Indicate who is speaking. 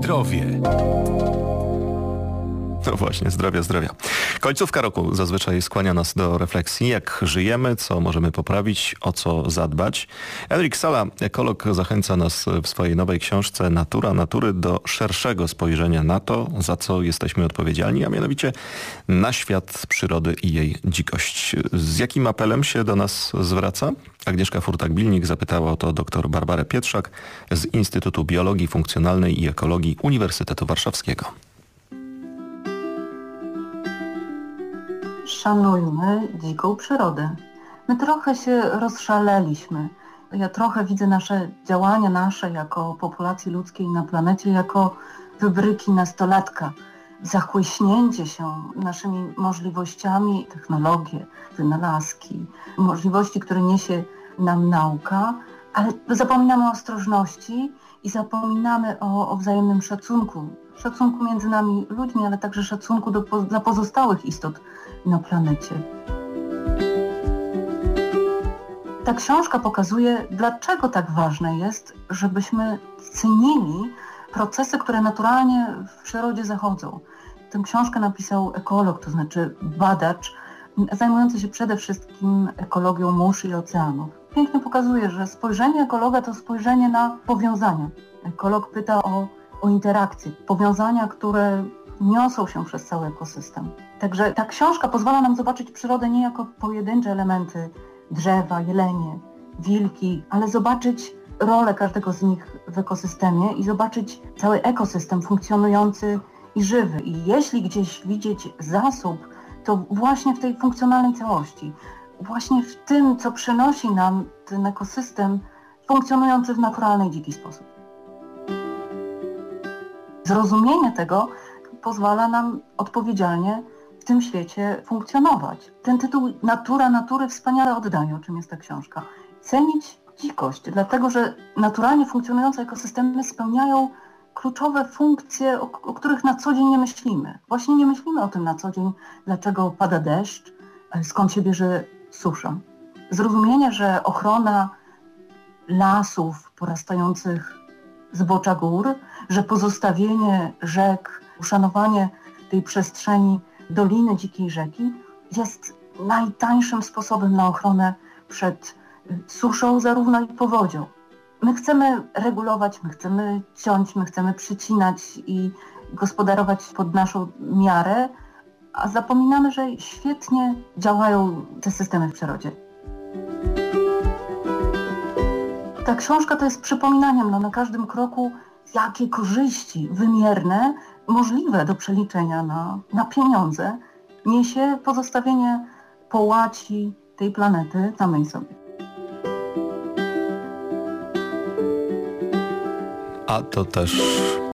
Speaker 1: Zdrowie.
Speaker 2: No właśnie, zdrowia, zdrowia. Końcówka roku zazwyczaj skłania nas do refleksji, jak żyjemy, co możemy poprawić, o co zadbać. Enrik Sala, ekolog, zachęca nas w swojej nowej książce Natura Natury do szerszego spojrzenia na to, za co jesteśmy odpowiedzialni, a mianowicie na świat przyrody i jej dzikość. Z jakim apelem się do nas zwraca? Agnieszka Furtak-Bilnik zapytała o to dr Barbarę Pietrzak z Instytutu Biologii Funkcjonalnej i Ekologii Uniwersytetu Warszawskiego.
Speaker 3: Szanujmy dziką przyrodę. My trochę się rozszaleliśmy. Ja trochę widzę nasze działania nasze jako populacji ludzkiej na planecie jako wybryki nastolatka. Zachłyśnięcie się naszymi możliwościami, technologie, wynalazki, możliwości, które niesie nam nauka, ale zapominamy o ostrożności i zapominamy o, o wzajemnym szacunku. Szacunku między nami ludźmi, ale także szacunku do, dla pozostałych istot na planecie. Ta książka pokazuje, dlaczego tak ważne jest, żebyśmy cenili procesy, które naturalnie w przyrodzie zachodzą. Tę książkę napisał ekolog, to znaczy badacz, zajmujący się przede wszystkim ekologią mórz i oceanów. Pięknie pokazuje, że spojrzenie ekologa to spojrzenie na powiązania. Ekolog pyta o, o interakcje, powiązania, które niosą się przez cały ekosystem. Także ta książka pozwala nam zobaczyć przyrodę nie jako pojedyncze elementy drzewa, jelenie, wilki, ale zobaczyć rolę każdego z nich w ekosystemie i zobaczyć cały ekosystem funkcjonujący i żywy. I jeśli gdzieś widzieć zasób, to właśnie w tej funkcjonalnej całości, właśnie w tym, co przynosi nam ten ekosystem funkcjonujący w naturalny, dziki sposób. Zrozumienie tego pozwala nam odpowiedzialnie w tym świecie funkcjonować. Ten tytuł Natura natury wspaniale oddaje, o czym jest ta książka. Cenić dzikość, dlatego że naturalnie funkcjonujące ekosystemy spełniają kluczowe funkcje, o, o, których na co dzień nie myślimy. Właśnie nie myślimy o tym na co dzień, dlaczego pada deszcz, skąd się bierze susza. Zrozumienie, że ochrona lasów porastających zbocza gór, że pozostawienie rzek, uszanowanie tej przestrzeni Doliny Dzikiej Rzeki jest najtańszym sposobem na ochronę przed suszą zarówno i powodzią. My chcemy regulować, my chcemy ciąć, my chcemy przycinać i gospodarować pod naszą miarę, a zapominamy, że świetnie działają te systemy w przyrodzie. Ta książka to jest przypominaniem no, na każdym kroku, jakie korzyści wymierne możliwe do przeliczenia na, na pieniądze niesie pozostawienie połaci tej planety samej sobie.
Speaker 2: A to też